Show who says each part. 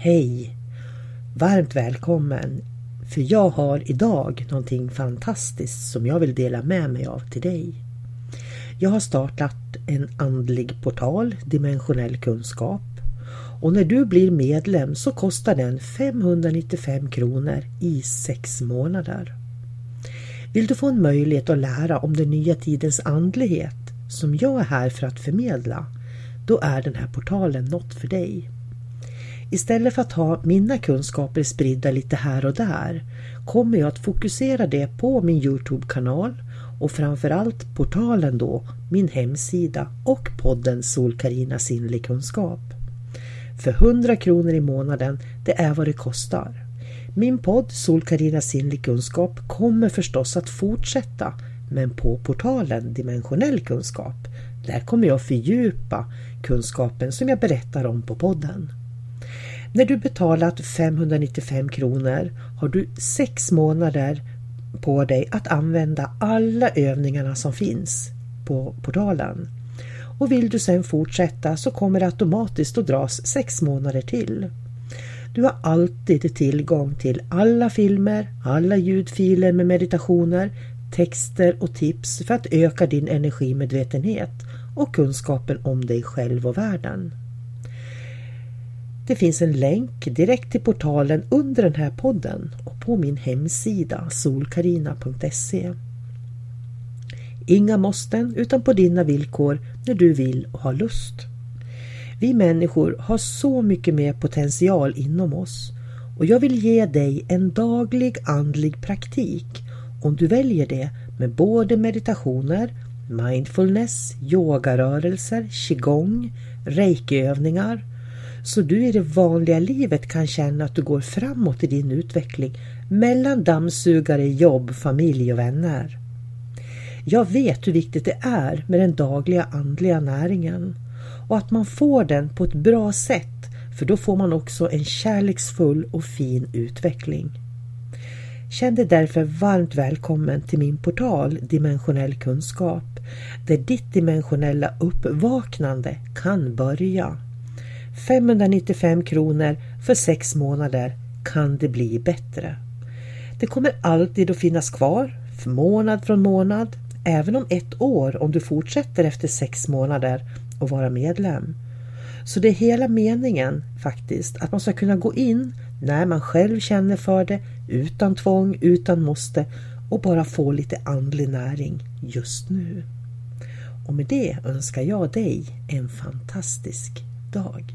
Speaker 1: Hej! Varmt välkommen! För jag har idag någonting fantastiskt som jag vill dela med mig av till dig. Jag har startat en andlig portal, Dimensionell kunskap. Och när du blir medlem så kostar den 595 kronor i sex månader. Vill du få en möjlighet att lära om den nya tidens andlighet som jag är här för att förmedla, då är den här portalen något för dig. Istället för att ha mina kunskaper spridda lite här och där kommer jag att fokusera det på min Youtube-kanal och framförallt portalen då, min hemsida och podden SolKarina Sinnlig Kunskap. För 100 kronor i månaden, det är vad det kostar. Min podd SolKarina Sinnlig Kunskap kommer förstås att fortsätta men på portalen Dimensionell Kunskap, där kommer jag fördjupa kunskapen som jag berättar om på podden. När du betalat 595 kronor har du sex månader på dig att använda alla övningarna som finns på portalen. Och vill du sedan fortsätta så kommer det automatiskt att dras sex månader till. Du har alltid tillgång till alla filmer, alla ljudfiler med meditationer, texter och tips för att öka din energimedvetenhet och kunskapen om dig själv och världen. Det finns en länk direkt till portalen under den här podden och på min hemsida solkarina.se. Inga måsten utan på dina villkor när du vill och har lust. Vi människor har så mycket mer potential inom oss och jag vill ge dig en daglig andlig praktik om du väljer det med både meditationer, mindfulness, yogarörelser, qigong, reikiövningar så du i det vanliga livet kan känna att du går framåt i din utveckling mellan dammsugare, jobb, familj och vänner. Jag vet hur viktigt det är med den dagliga andliga näringen och att man får den på ett bra sätt för då får man också en kärleksfull och fin utveckling. Känn dig därför varmt välkommen till min portal Dimensionell kunskap där ditt dimensionella uppvaknande kan börja. 595 kronor för sex månader kan det bli bättre. Det kommer alltid att finnas kvar, för månad från månad, även om ett år om du fortsätter efter sex månader och vara medlem. Så det är hela meningen faktiskt att man ska kunna gå in när man själv känner för det, utan tvång, utan måste och bara få lite andlig näring just nu. Och med det önskar jag dig en fantastisk dag.